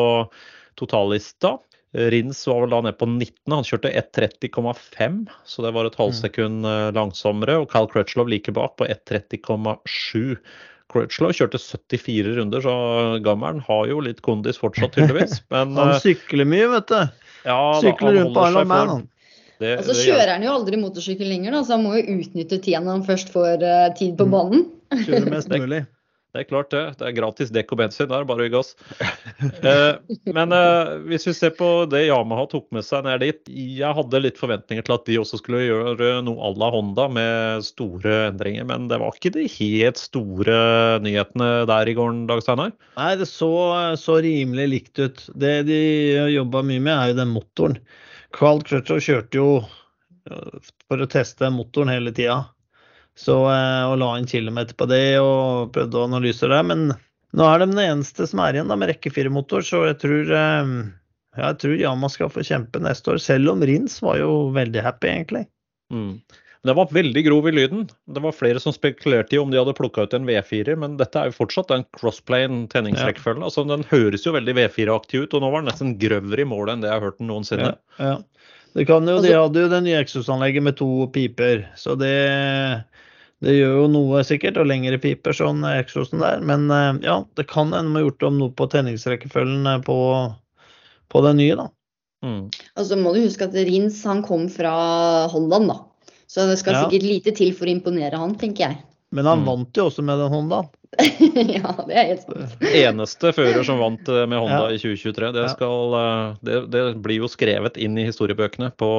totallista. Rins var vel da nede på 19. Han kjørte 1.30,5, så det var et halvsekund mm. eh, langsommere. Og Cal Crutchlow like bak på 1.30,7. Crutchlow kjørte 74 runder, så gammelen har jo litt kondis fortsatt, tydeligvis. Men, han eh, sykler mye, vet du. Ja, sykler rundt på Isle of Man, han. Det, og så kjører han jo aldri motorsykkel lenger, da, så han må jo utnytte tida når han først får uh, tid på banen. Kjører mest mulig. Det er klart det. Det er gratis dekk og bensin der, bare å gi gass. Eh, men eh, hvis vi ser på det Yamaha tok med seg ned dit Jeg hadde litt forventninger til at de også skulle gjøre noe à la Honda med store endringer, men det var ikke de helt store nyhetene der i går, Dag Steinar? Nei, det så, så, rimelig likt ut. Det de jobba mye med, er jo den motoren. Carl Crutcher kjørte jo eh, for å teste motoren hele tida. Så, eh, og la inn kilometer på det og prøvde å analysere det. Men nå er de den eneste som er igjen da, med rekke fire-motor, så jeg tror, eh, jeg tror Yama skal få kjempe neste år. Selv om Rins var jo veldig happy, egentlig. Mm. Det var veldig grov i lyden. Det var flere som spekulerte i om de hadde plukka ut en V4, men dette er jo fortsatt en crossplane tenningsrekkefølgen. Ja. Altså, den høres jo veldig V4-aktig ut, og nå var den nesten grøvere i målet enn det jeg har hørt den noensinne. Ja, ja. Det kan jo, De altså- hadde jo det nye eksosanlegget med to piper, så det det gjør jo noe sikkert, og lengre piper sånn eksosen der. Men eh, ja, det kan hende må har gjort om noe på tenningsrekkefølgen eh, på, på den nye, da. Mm. Altså må du huske at Rins han kom fra Holland, da. Så det skal ja. sikkert lite til for å imponere han, tenker jeg. Men han mm. vant jo også med den Hondaen. ja, det er helt sant. Eneste fører som vant eh, med Honda ja. i 2023. Det, skal, det, det, blir jo skrevet inn i historiebøkene på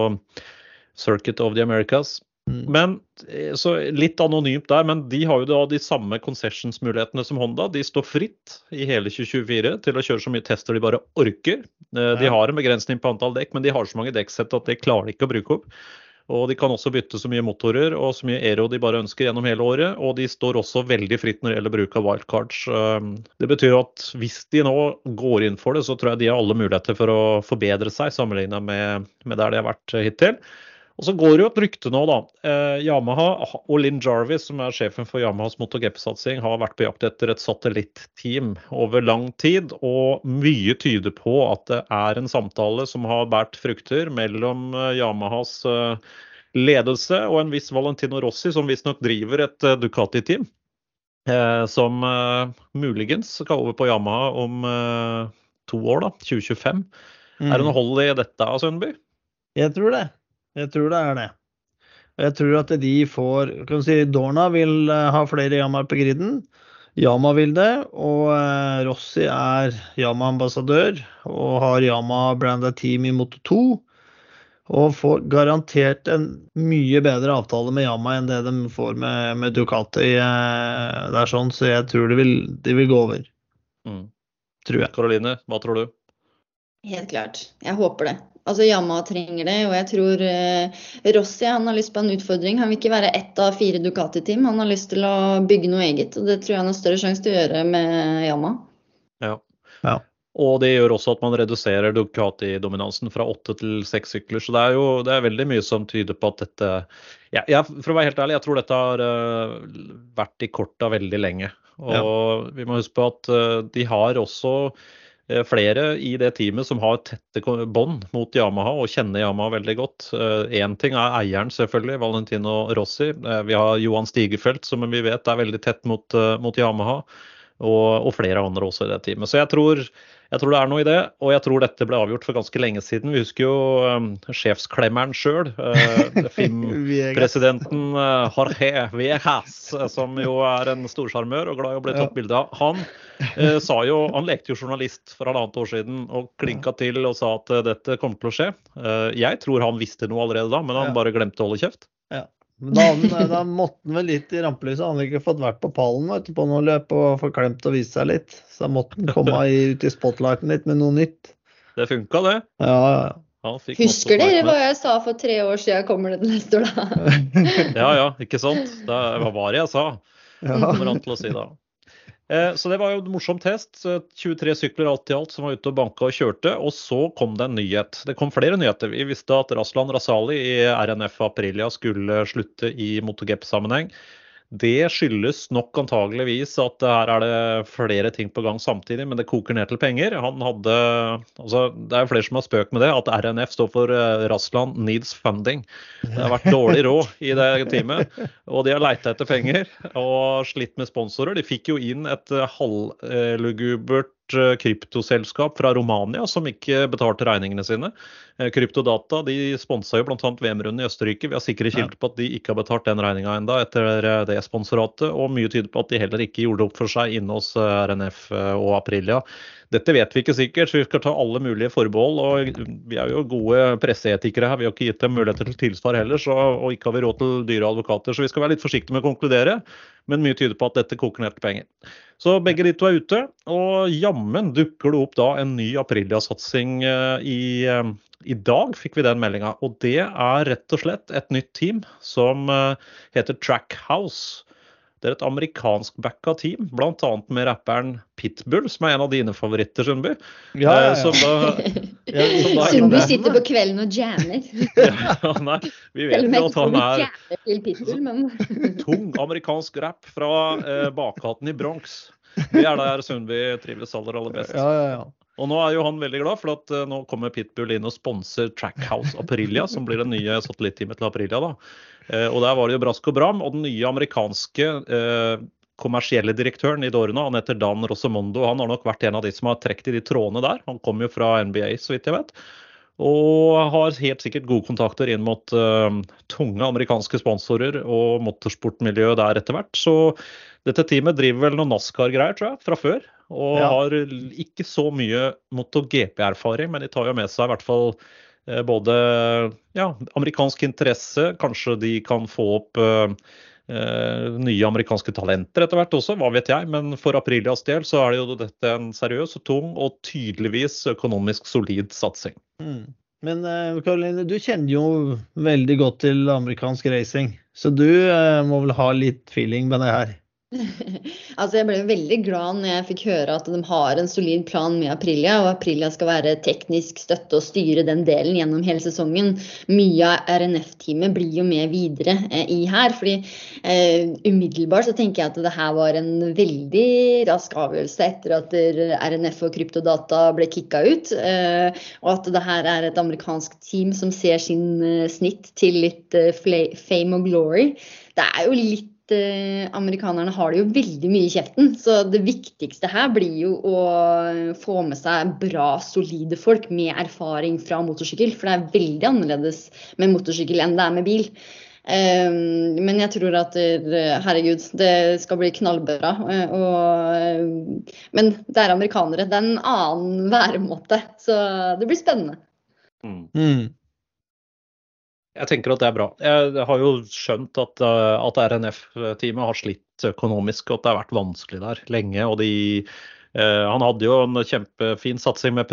Circuit of the Americas. Mm. Men eh, så Litt anonymt der, men de har jo da de samme concessions-mulighetene som Honda. De står fritt i hele 2024 til å kjøre så mye tester de bare orker. Eh, de har en begrensning på antall dekk, men de har så mange dekksett at de klarer ikke å bruke opp. Og de kan også bytte så mye motorer og så mye aero de bare ønsker gjennom hele året. Og de står også veldig fritt når det gjelder bruk av wildcards. Eh, det betyr at hvis de nå går inn for det, så tror jeg de har alle muligheter for å forbedre seg sammenlignet med, med der de har vært hittil. Og så går det jo et rykte nå, da. Eh, Yamaha og Linn Jarvis, som er sjefen for Yamahas MotoGP-satsing, har vært på jakt etter et satellitteam over lang tid. Og mye tyder på at det er en samtale som har båret frukter mellom eh, Yamahas eh, ledelse og en viss Valentino Rossi, som visstnok driver et eh, Ducati-team. Eh, som eh, muligens skal over på Yamaha om to år, da, 2025. Mm. Er det noe hold i dette, Sundby? Jeg tror det. Jeg tror det er det. Jeg tror at de får kan si, Dorna vil eh, ha flere Yamaer på griden. Yama vil det, og eh, Rossi er Yama-ambassadør og har Yama-branda team i Moto 2. Og får garantert en mye bedre avtale med Yama enn det de får med, med Ducati. Eh, det er sånn, så jeg tror de vil, de vil gå over. Mm. Tror jeg. Karoline, hva tror du? Helt klart. Jeg håper det. Altså Yamaha trenger det, og jeg tror eh, Rossi han har lyst på en utfordring. Han vil ikke være ett av fire Ducati-team. Han har lyst til å bygge noe eget, og det tror jeg han har større sjanse til å gjøre med Yamaha. Ja. ja. Og det gjør også at man reduserer Ducati-dominansen fra åtte til seks sykler. Så det er jo det er veldig mye som tyder på at dette ja, jeg, For å være helt ærlig, jeg tror dette har uh, vært i korta veldig lenge. Og ja. vi må huske på at uh, de har også flere i det teamet som har tette bånd mot Yamaha og kjenner Yamaha veldig godt. Én eh, ting er eieren, selvfølgelig, Valentino Rossi. Eh, vi har Johan Stigefeldt, som vi vet er veldig tett mot, mot Yamaha. Og, og, flere andre også i det teamet. Så jeg tror jeg tror det er noe i det, og jeg tror dette ble avgjort for ganske lenge siden. Vi husker jo um, sjefsklemmeren sjøl, uh, FIM-presidenten uh, Jorge Viejas, som jo er en storsjarmør og glad i å bli tatt bilde av. Han uh, sa jo, han lekte jo journalist for halvannet år siden og klinka til og sa at dette kommer til å skje. Jeg tror han visste noe allerede da, men han bare glemte å holde kjeft. Da, da, måtte han vel litt i rampelyset. Han hadde ikke fått vært på pallen vet, på noe løp og forklemt klemt og vise seg litt. Så da måtte han komme ut i spotlighten litt med noe nytt. Det funka, det. Ja, ja. Husker dere hva jeg sa for tre år siden kommer det neste år, da? ja ja, ikke sant. Det, var det jeg sa? Ja. Kommer han til å si da. Eh, så det var jo en morsom test. 23 sykler alt i alt som var ute og banka og kjørte. Og så kom det en nyhet. Det kom flere nyheter. Vi visste at Raslan Rasali i RNF Aprilia skulle slutte i MotoGP-sammenheng. Det skyldes nok antageligvis at her er det flere ting på gang samtidig, men det koker ned til penger. Han hadde, altså Det er jo flere som har spøkt med det, at RNF står for eh, Rassland Needs Funding. Det har vært dårlig råd i det teamet, og de har leita etter penger og slitt med sponsorer. De fikk jo inn et halvlugubert Eh, kryptoselskap fra Romania som ikke betalte regningene sine. Eh, Kryptodata de sponsa bl.a. VM-runden i Østerrike. Vi har sikre kilder på at de ikke har betalt den regninga enda etter eh, det sponsoratet. Og mye tyder på at de heller ikke gjorde opp for seg inne hos RNF og Aprilia. Dette vet vi ikke sikkert, så vi skal ta alle mulige forbehold. og Vi er jo gode presseetikere her, vi har ikke gitt dem muligheter til tilsvar heller. Så, og ikke har vi råd til dyre advokater, så vi skal være litt forsiktige med å konkludere. Men mye tyder på at dette koker ned til penger. Så begge de to er ute. Og jammen dukker det opp da en ny Aprilia-satsing eh, i, eh, i dag, fikk vi den meldinga. Og det er rett og slett et nytt team som eh, heter Trackhouse. Det er et amerikansk backa team, bl.a. med rapperen Pitbull, som er en av dine favoritter, Sundby. Ja, ja, ja. Sundby sitter på kvelden og jammer. ja, nei, vi vet jo at han er Pitbull, men... tung amerikansk rap fra eh, bakgaten i Bronx. Det er der Sundby trives aller, aller best. Ja, ja, ja. Og nå er jo han veldig glad, for at uh, nå kommer Pitbull inn og sponser Trackhouse Aprilia, som blir det nye satellitteamet til Aprilia. da. Uh, og der var det jo brask og bram. Og den nye amerikanske uh, kommersielle direktøren i Dorna, han heter Dan Rosemondo. Han har nok vært en av de som har trukket i de trådene der. Han kommer jo fra NBA, så vidt jeg vet. Og har helt sikkert gode kontakter inn mot uh, tunge amerikanske sponsorer og motorsportmiljøet der etter hvert. Så dette teamet driver vel noe NASCAR-greier, tror jeg, fra før. Og ja. har ikke så mye MotoGP-erfaring, men de tar jo med seg i hvert fall eh, både ja, amerikansk interesse, kanskje de kan få opp uh, nye amerikanske talenter etter hvert også, hva vet jeg. Men for Aprilias del så er det jo dette en seriøs og tung og tydeligvis økonomisk solid satsing. Mm. Men Karoline, du kjenner jo veldig godt til amerikansk racing, så du uh, må vel ha litt feeling med det her? altså Jeg ble veldig glad når jeg fikk høre at de har en solid plan med Aprilia, og Aprilia skal være teknisk støtte og styre den delen gjennom hele sesongen. Mye av RNF-teamet blir jo med videre eh, i her. fordi eh, Umiddelbart så tenker jeg at det her var en veldig rask avgjørelse etter at RNF og kryptodata ble kicka ut. Eh, og at det her er et amerikansk team som ser sin eh, snitt til litt eh, fame og glory. Det er jo litt eh, amerikanerne har det jo veldig mye i kjeften. Så det viktigste her blir jo å få med seg bra, solide folk med erfaring fra motorsykkel. For det er veldig annerledes med motorsykkel enn det er med bil. Um, men jeg tror at eh, herregud, det skal bli knallbra. Uh, og, men det er amerikanere. Det er en annen væremåte. Så det blir spennende. Mm. Jeg tenker at det er bra. Jeg har jo skjønt at, eh, at RNF-teamet har slitt økonomisk, og at det har vært vanskelig der lenge. og de eh, han hadde jo en kjempefin satsing med,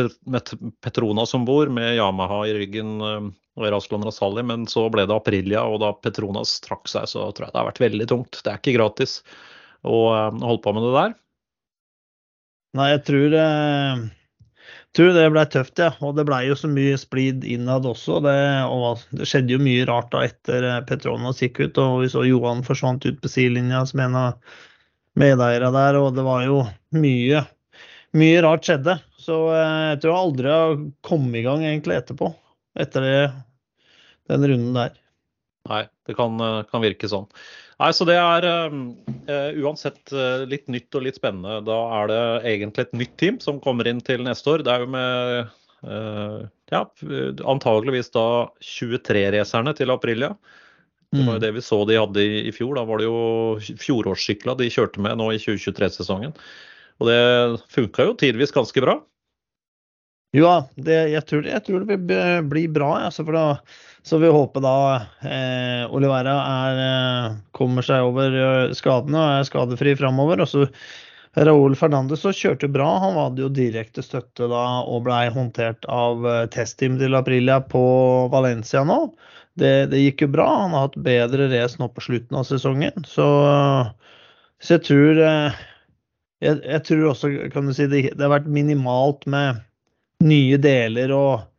Petronas om bord, med Yamaha i ryggen eh, og Rasland Rasali, men så ble det Aprilia, og da Petronas trakk seg, så tror jeg det har vært veldig tungt. Det er ikke gratis å holde på med det der. Nei, jeg tror tror det ble tøft, ja. Og det ble jo så mye splid innad også. Det, og det skjedde jo mye rart da etter eh, Petronas gikk ut, og vi så Johan forsvant ut på sidelinja som en av medeierne der, og det var jo mye mye rart skjedde. Så eh, jeg tror jeg aldri har kommet i gang egentlig etterpå. Etter det, den runden der. Nei, det kan, eh, kan virke sånn. Nei, så det er uh, uansett uh, litt nytt og litt spennende. Da er det egentlig et nytt team som kommer inn til neste år. Det er jo med uh, ja, antageligvis da 23-racerne til Aprilia. Det var jo mm. det vi så de hadde i, i fjor. Da var det jo fjorårssykla de kjørte med nå i 2023-sesongen. Og det funka jo tidvis ganske bra. Ja, det, jeg, tror, jeg, tror, det vil bli bra. Altså, for da, så vi håper da eh, Olivera er, eh, kommer seg over eh, skadene og er skadefri framover. Og så Raúl Fernandes så kjørte bra. Han hadde jo direkte støtte da og blei håndtert av eh, testteam til Aprilia på Valencia nå. Det, det, gikk jo bra. Han har hatt bedre race nå på slutten av sesongen. Så, så jeg tror jeg, jeg, tror også, kan du si, det, det har vært minimalt med nye deler og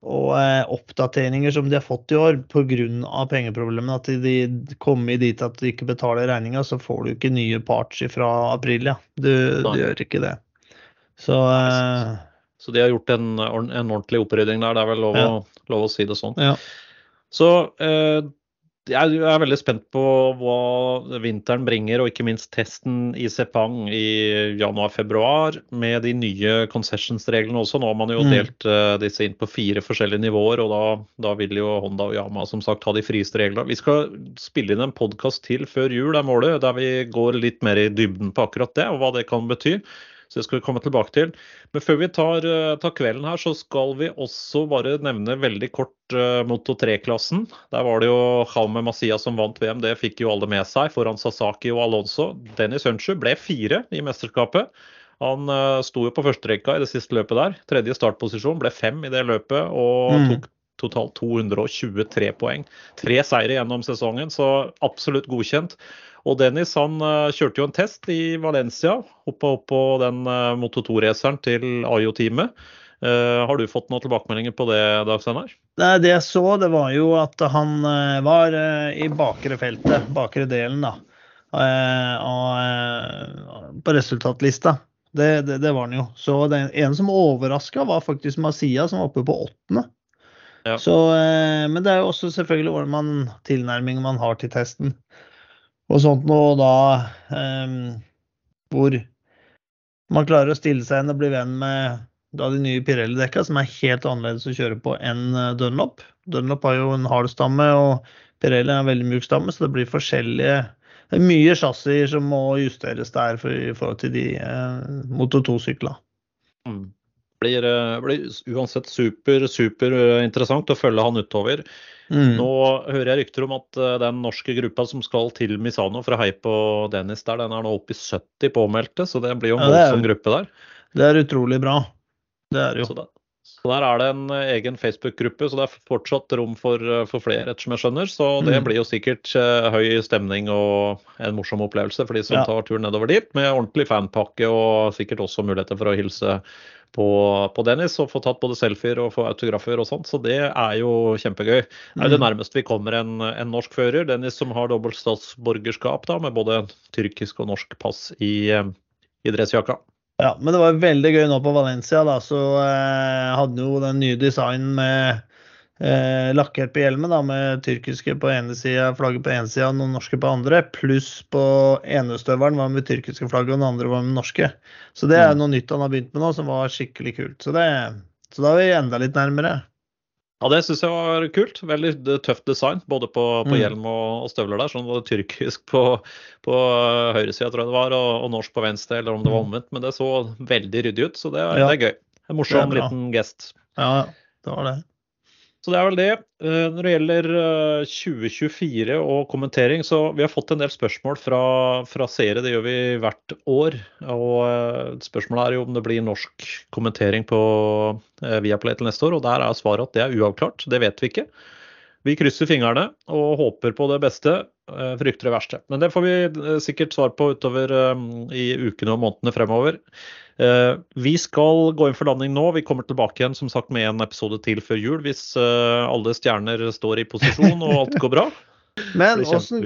og eh, oppdateringer som de har fått i år pga. pengeproblemene. At de, de kommer dit at de ikke betaler regninga, så får du ikke nye parts fra april. Ja. Du, du gjør ikke det. Så, eh, så de har gjort en, en ordentlig opprydding der, det er vel lov, ja. å, lov å, si det sånn. Ja. Så eh, jeg er veldig spent på hva vinteren bringer, og ikke minst testen i Sepang i januar-februar med de nye concessions-reglene også. Nå har man jo mm. delt uh, disse inn på fire forskjellige nivåer, og da, da, vil jo Honda og Yama som sagt ha de frieste reglene. Vi skal spille inn en podkast til før jul, er målet, der vi går litt mer i dybden på akkurat det, og hva det kan bety. Så det skal vi komme tilbake til. Men før vi tar, eh, tar kvelden her, så skal vi også bare nevne veldig kort uh, Moto 3-klassen. Der var det jo Jaume Masia som vant VM, det fikk jo alle med seg foran Sasaki og Alonso. Dennis Hunchu ble fire i mesterskapet. Han uh, sto jo på førsterekka i det siste løpet der. Tredje startposisjon, ble fem i det løpet og mm. tok totalt 223 poeng. Tre seire gjennom sesongen, så absolutt godkjent. Og Dennis han uh, kjørte jo en test i Valencia. Hoppa opp på den uh, Moto 2-raceren til Ayo-teamet. Uh, har du fått noen tilbakemeldinger på det, Dag Steinar? Det jeg så, det var jo at han var i bakre feltet, bakre delen, da. Og, på resultatlista. Det, det, det, var han jo. Så den en som overraska, var faktisk Masia, som var oppe på åttende. Ja. Så, men det er jo også selvfølgelig hvordan man, tilnærmingen man har til testen og sånt noe da um, hvor man klarer å stille seg inn og bli venn med da de nye Pirelli-dekka, som er helt annerledes å kjøre på enn eh, Dunlop. Dunlop har jo en hard stamme, og Pirelli er en veldig mjuk stamme, så det blir forskjellige Det er mye chassis som må justeres der for, i forhold til de eh, Moto 2-syklene. Mm. Blir, eh, blir uansett super, super interessant å følge han utover. Mm. Nå hører jeg rykter om at eh, den norske gruppa som skal til Misano for å heie på Dennis der, den er nå oppe i 70 påmeldte, så det blir jo en ja, voldsom gruppe der. Det er utrolig bra. Det er jo. Så, da, så der er det en eh, egen Facebook-gruppe, så det er fortsatt rom for, eh, for flere, ettersom jeg skjønner. Så det mm. blir jo sikkert høy stemning og en morsom opplevelse for de som ja. tar turen nedover dit, med ordentlig fanpakke og sikkert også muligheter for å hilse på, på, Dennis og få tatt både selfier og få autografer og sånt. Så det er jo kjempegøy. Det er det mm. nærmeste vi kommer en, en norsk fører. Dennis som har dobbelt statsborgerskap da, med både tyrkisk og norsk pass i, i dressjakka. Ja, men det var veldig gøy nå på Valencia. da, Så eh, hadde jo den nye designen med eh, lakkert på hjelmen, da, med tyrkiske på ene sida, flagget på ene sida og noen norske på andre. Pluss på enestøvelen var med tyrkiske flagg, og den andre var med norske. Så det er mm. noe nytt han har begynt med nå, som var skikkelig kult. Så, det, så da er vi enda litt nærmere. Ja, det syns jeg var kult. Veldig tøft design, både på, på mm. hjelm og, og, støvler der. Sånn var det tyrkisk på, på høyresida, tror jeg det var, og, og, norsk på venstre, eller om det var mm. omvendt. Men det så veldig ryddig ut, så det, ja. det er gøy. En morsom liten gest. Ja, det var det. Så det er vel det. Eh, når det gjelder 2024 eh, og kommentering, så vi har fått en del spørsmål fra, fra seere. Det gjør vi hvert år. Og eh, spørsmålet er jo om det blir norsk kommentering på Viaplay til neste år. Og der er svaret at det er uavklart. Det vet vi ikke. Vi krysser fingrene og håper på det beste, frykter det verste. Men det får vi sikkert svar på utover i ukene og månedene fremover. Eh, vi skal gå inn for landing nå. Vi kommer tilbake igjen som sagt med en episode til før jul hvis eh, alle stjerner står i posisjon og alt går bra. Men også,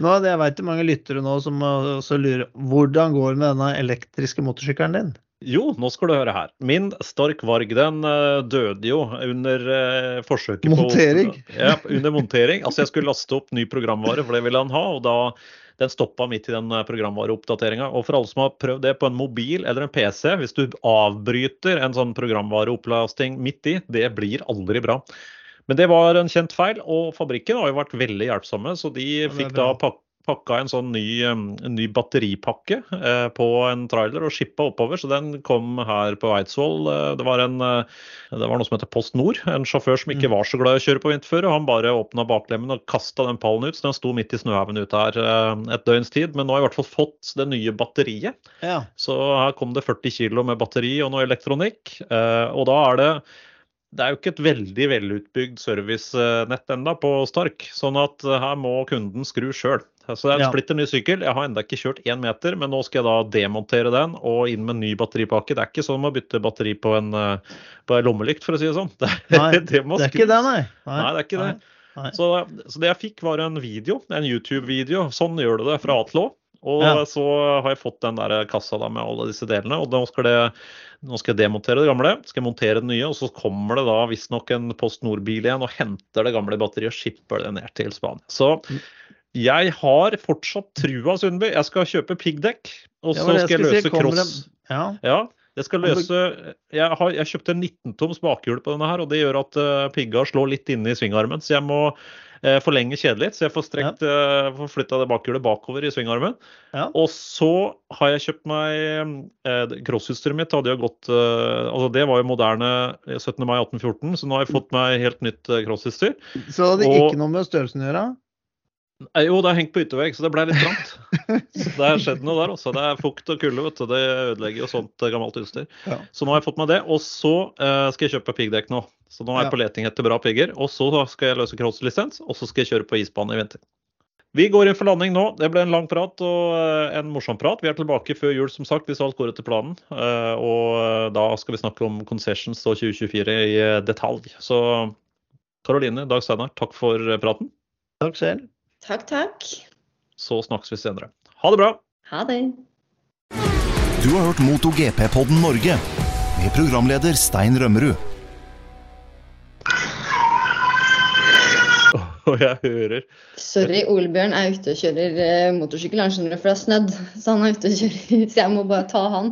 nå, jeg vet det mange lyttere nå som lurer hvordan går det med denne elektriske motorsykkelen din? Jo, nå skal du høre her. Min Stark Varg den uh, døde jo under uh, forsøket montering. på Ja, under montering. Altså jeg skulle laste opp ny programvare, for det ville han ha. Og da den stoppa midt i den eh, programvareoppdateringa. Og for alle som har prøvd det på en mobil eller en PC, hvis du avbryter en sånn programvareopplasting midt i, det blir aldri bra. Men det var en kjent feil, og fabrikken har jo vært veldig hjelpsomme. Så de fikk da pakke pakka en sånn ny, en ny batteripakke eh, på en trailer og shippa oppover. Så den kom her på Eidsvoll. Eh, det var, en, eh, det var noe som heter Post Nord. En sjåfør som ikke mm. var så glad i å kjøre på vinterføre. Han bare åpna baklemmen og kasta den pallen ut, så den sto midt i snøhaugen ute her et døgns tid. Men nå har jeg i hvert fall fått det nye batteriet. Ja. Så her kom det 40 kg med batteri og noe elektronikk. Eh, og da er det det er jo ikke et veldig velutbygd servicenett enda på Stark, sånn at eh, her må kunden skru sjøl. Så det er en Ja. splitter ny sykkel. Jeg har ennå ikke kjørt én meter, men nå skal jeg da demontere den og inn med en ny batteripakke. Det er ikke sånn å bytte batteri på en, eh, på en lommelykt, for å si det sånn. Det, Nei, det må Det er ikke det, nei. nei. Nei, det er ikke det. Så, så det jeg fikk var en video, en YouTube-video. Sånn gjør du det fra A til Å. Og Ja. så har jeg fått den der kassa da med alle disse delene. Og nå skal, det, nå skal jeg demontere det gamle, skal jeg montere det nye, og så kommer det da visstnok en Post Nord-bil igjen og henter det gamle batteriet og skipper det ned til Spania. Så jeg har fortsatt trua, Sundby. Jeg skal kjøpe piggdekk, og så er skal jeg jeg løse si, cross. det- Ja. Ja, det skal løse Jeg, har, jeg kjøpte en 19-toms bakhjul på denne her, og det gjør at uh, pigga slår litt inne i svingarmen. Så jeg må eh, forlenge kjedet litt, så jeg får strekt uh, får flytta det bakhjulet bakover i svingarmen. Ja. Og så har jeg kjøpt meg uh, Crossutstyret mitt hadde jo gått eh, Altså det var jo moderne 17. mai 1814, så nå har jeg fått meg helt nytt crossutstyr. Så det Og- er ikke noe med størrelsen å gjøre? Eh, Jo, det er hengt på yttervegg, så det ble litt trangt. Så det har skjedd noe der også. Det er fukt og kulde, vet du. Det ødelegger jo sånt eh, gammelt utstyr. Ja. Så nå har jeg fått meg det. Og så uh, skal jeg kjøpe piggdekk nå. Så nå er jeg Ja. på leting etter bra pigger. Og så skal jeg løse crosslisens, og så skal jeg kjøre på isbane i vinter. Vi går inn for landing nå. Det ble en lang prat og eh, en morsom prat. Vi er tilbake før jul, som sagt, hvis alt går etter planen. Eh, Og eh, da skal vi snakke om concessions og 2024 i detalj. Så Karoline, Dag Steinar, takk for praten. Takk selv. Takk, takk. Så snakkes vi senere. Ha det bra! Ha det. Du har hørt MotoGP-podden Norge med programleder Stein Rømmerud. Og jeg hører Sorry, Ole Bjørn er ute og kjører eh, motorsykkel. Han skjønner for det har snødd. Så han er ute og kjører. Så jeg må bare ta han.